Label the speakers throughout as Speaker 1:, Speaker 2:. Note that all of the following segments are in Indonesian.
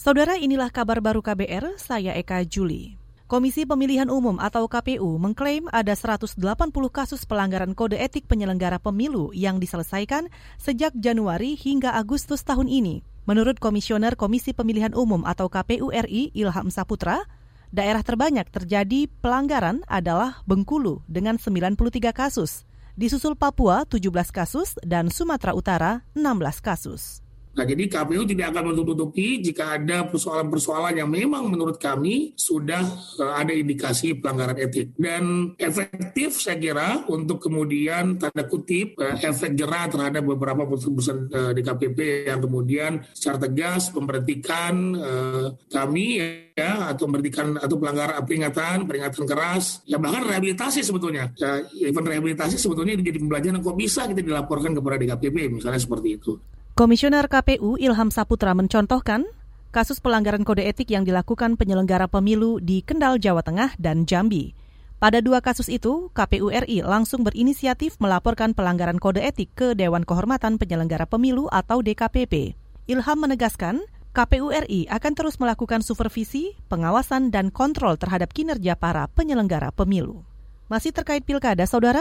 Speaker 1: Saudara inilah kabar baru KBR, saya Eka Juli. Komisi Pemilihan Umum atau KPU mengklaim ada 180 kasus pelanggaran kode etik penyelenggara pemilu yang diselesaikan sejak Januari hingga Agustus tahun ini. Menurut Komisioner Komisi Pemilihan Umum atau KPU RI Ilham Saputra, daerah terbanyak terjadi pelanggaran adalah Bengkulu dengan 93 kasus, disusul Papua 17 kasus dan Sumatera Utara 16 kasus.
Speaker 2: Nah, jadi KPU tidak akan menutupi jika ada persoalan-persoalan yang memang menurut kami sudah uh, ada indikasi pelanggaran etik. Dan efektif saya kira untuk kemudian tanda kutip uh, efek jerah terhadap beberapa putusan uh, DKPP yang kemudian secara tegas memberhentikan kami ya atau memberhentikan atau pelanggaran peringatan peringatan keras ya bahkan rehabilitasi sebetulnya ya, event rehabilitasi sebetulnya jadi pembelajaran kok bisa kita dilaporkan kepada DKPP misalnya seperti itu.
Speaker 1: Komisioner KPU Ilham Saputra mencontohkan kasus pelanggaran kode etik yang dilakukan penyelenggara pemilu di Kendal, Jawa Tengah dan Jambi. Pada dua kasus itu, KPU RI langsung berinisiatif melaporkan pelanggaran kode etik ke Dewan Kehormatan Penyelenggara Pemilu atau DKPP. Ilham menegaskan, KPU RI akan terus melakukan supervisi, pengawasan, dan kontrol terhadap kinerja para penyelenggara pemilu. Masih terkait pilkada, saudara,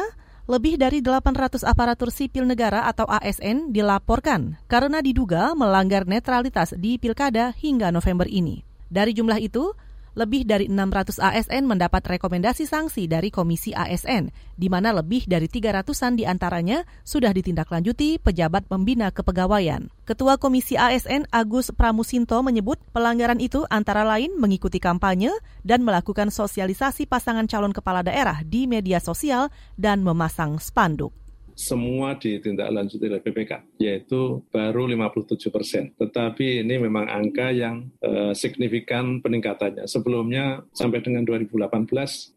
Speaker 1: lebih dari 800 aparatur sipil negara atau ASN dilaporkan karena diduga melanggar netralitas di pilkada hingga November ini. Dari jumlah itu, lebih dari 600 ASN mendapat rekomendasi sanksi dari Komisi ASN, di mana lebih dari 300-an di antaranya sudah ditindaklanjuti pejabat pembina kepegawaian. Ketua Komisi ASN Agus Pramusinto menyebut pelanggaran itu antara lain mengikuti kampanye dan melakukan sosialisasi pasangan calon kepala daerah di media sosial dan memasang spanduk
Speaker 3: semua ditindaklanjuti oleh BPK, yaitu baru 57 persen. Tetapi ini memang angka yang uh, signifikan peningkatannya. Sebelumnya sampai dengan 2018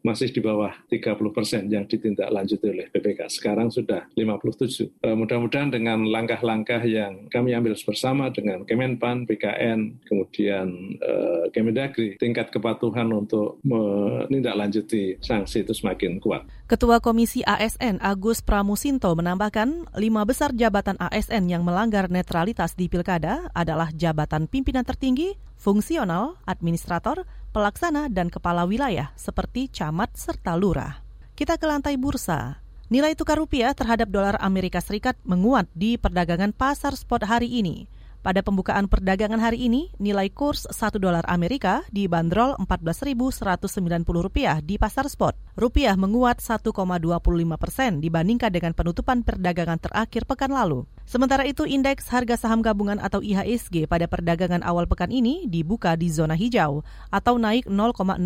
Speaker 3: masih di bawah 30 persen yang ditindaklanjuti oleh BPK. Sekarang sudah 57. Uh, mudah-mudahan dengan langkah-langkah yang kami ambil bersama dengan Kemenpan, BKN, kemudian uh, Kemendagri, tingkat kepatuhan untuk menindaklanjuti sanksi itu semakin kuat.
Speaker 1: Ketua Komisi ASN Agus Pramusinto menambahkan, lima besar jabatan ASN yang melanggar netralitas di pilkada adalah jabatan pimpinan tertinggi, fungsional, administrator, pelaksana, dan kepala wilayah seperti camat serta lurah. Kita ke lantai bursa. Nilai tukar rupiah terhadap dolar Amerika Serikat menguat di perdagangan pasar spot hari ini. Pada pembukaan perdagangan hari ini, nilai kurs 1 dolar Amerika dibanderol Rp14.190 di pasar spot. Rupiah menguat 1,25 persen dibandingkan dengan penutupan perdagangan terakhir pekan lalu. Sementara itu, indeks harga saham gabungan atau IHSG pada perdagangan awal pekan ini dibuka di zona hijau atau naik 0,68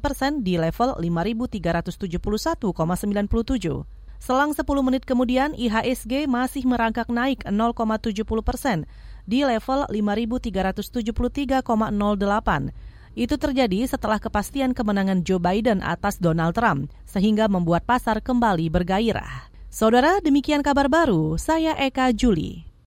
Speaker 1: persen di level 5.371,97. Selang 10 menit kemudian, IHSG masih merangkak naik 0,70 persen di level 5.373,08. Itu terjadi setelah kepastian kemenangan Joe Biden atas Donald Trump, sehingga membuat pasar kembali bergairah. Saudara, demikian kabar baru. Saya Eka Juli.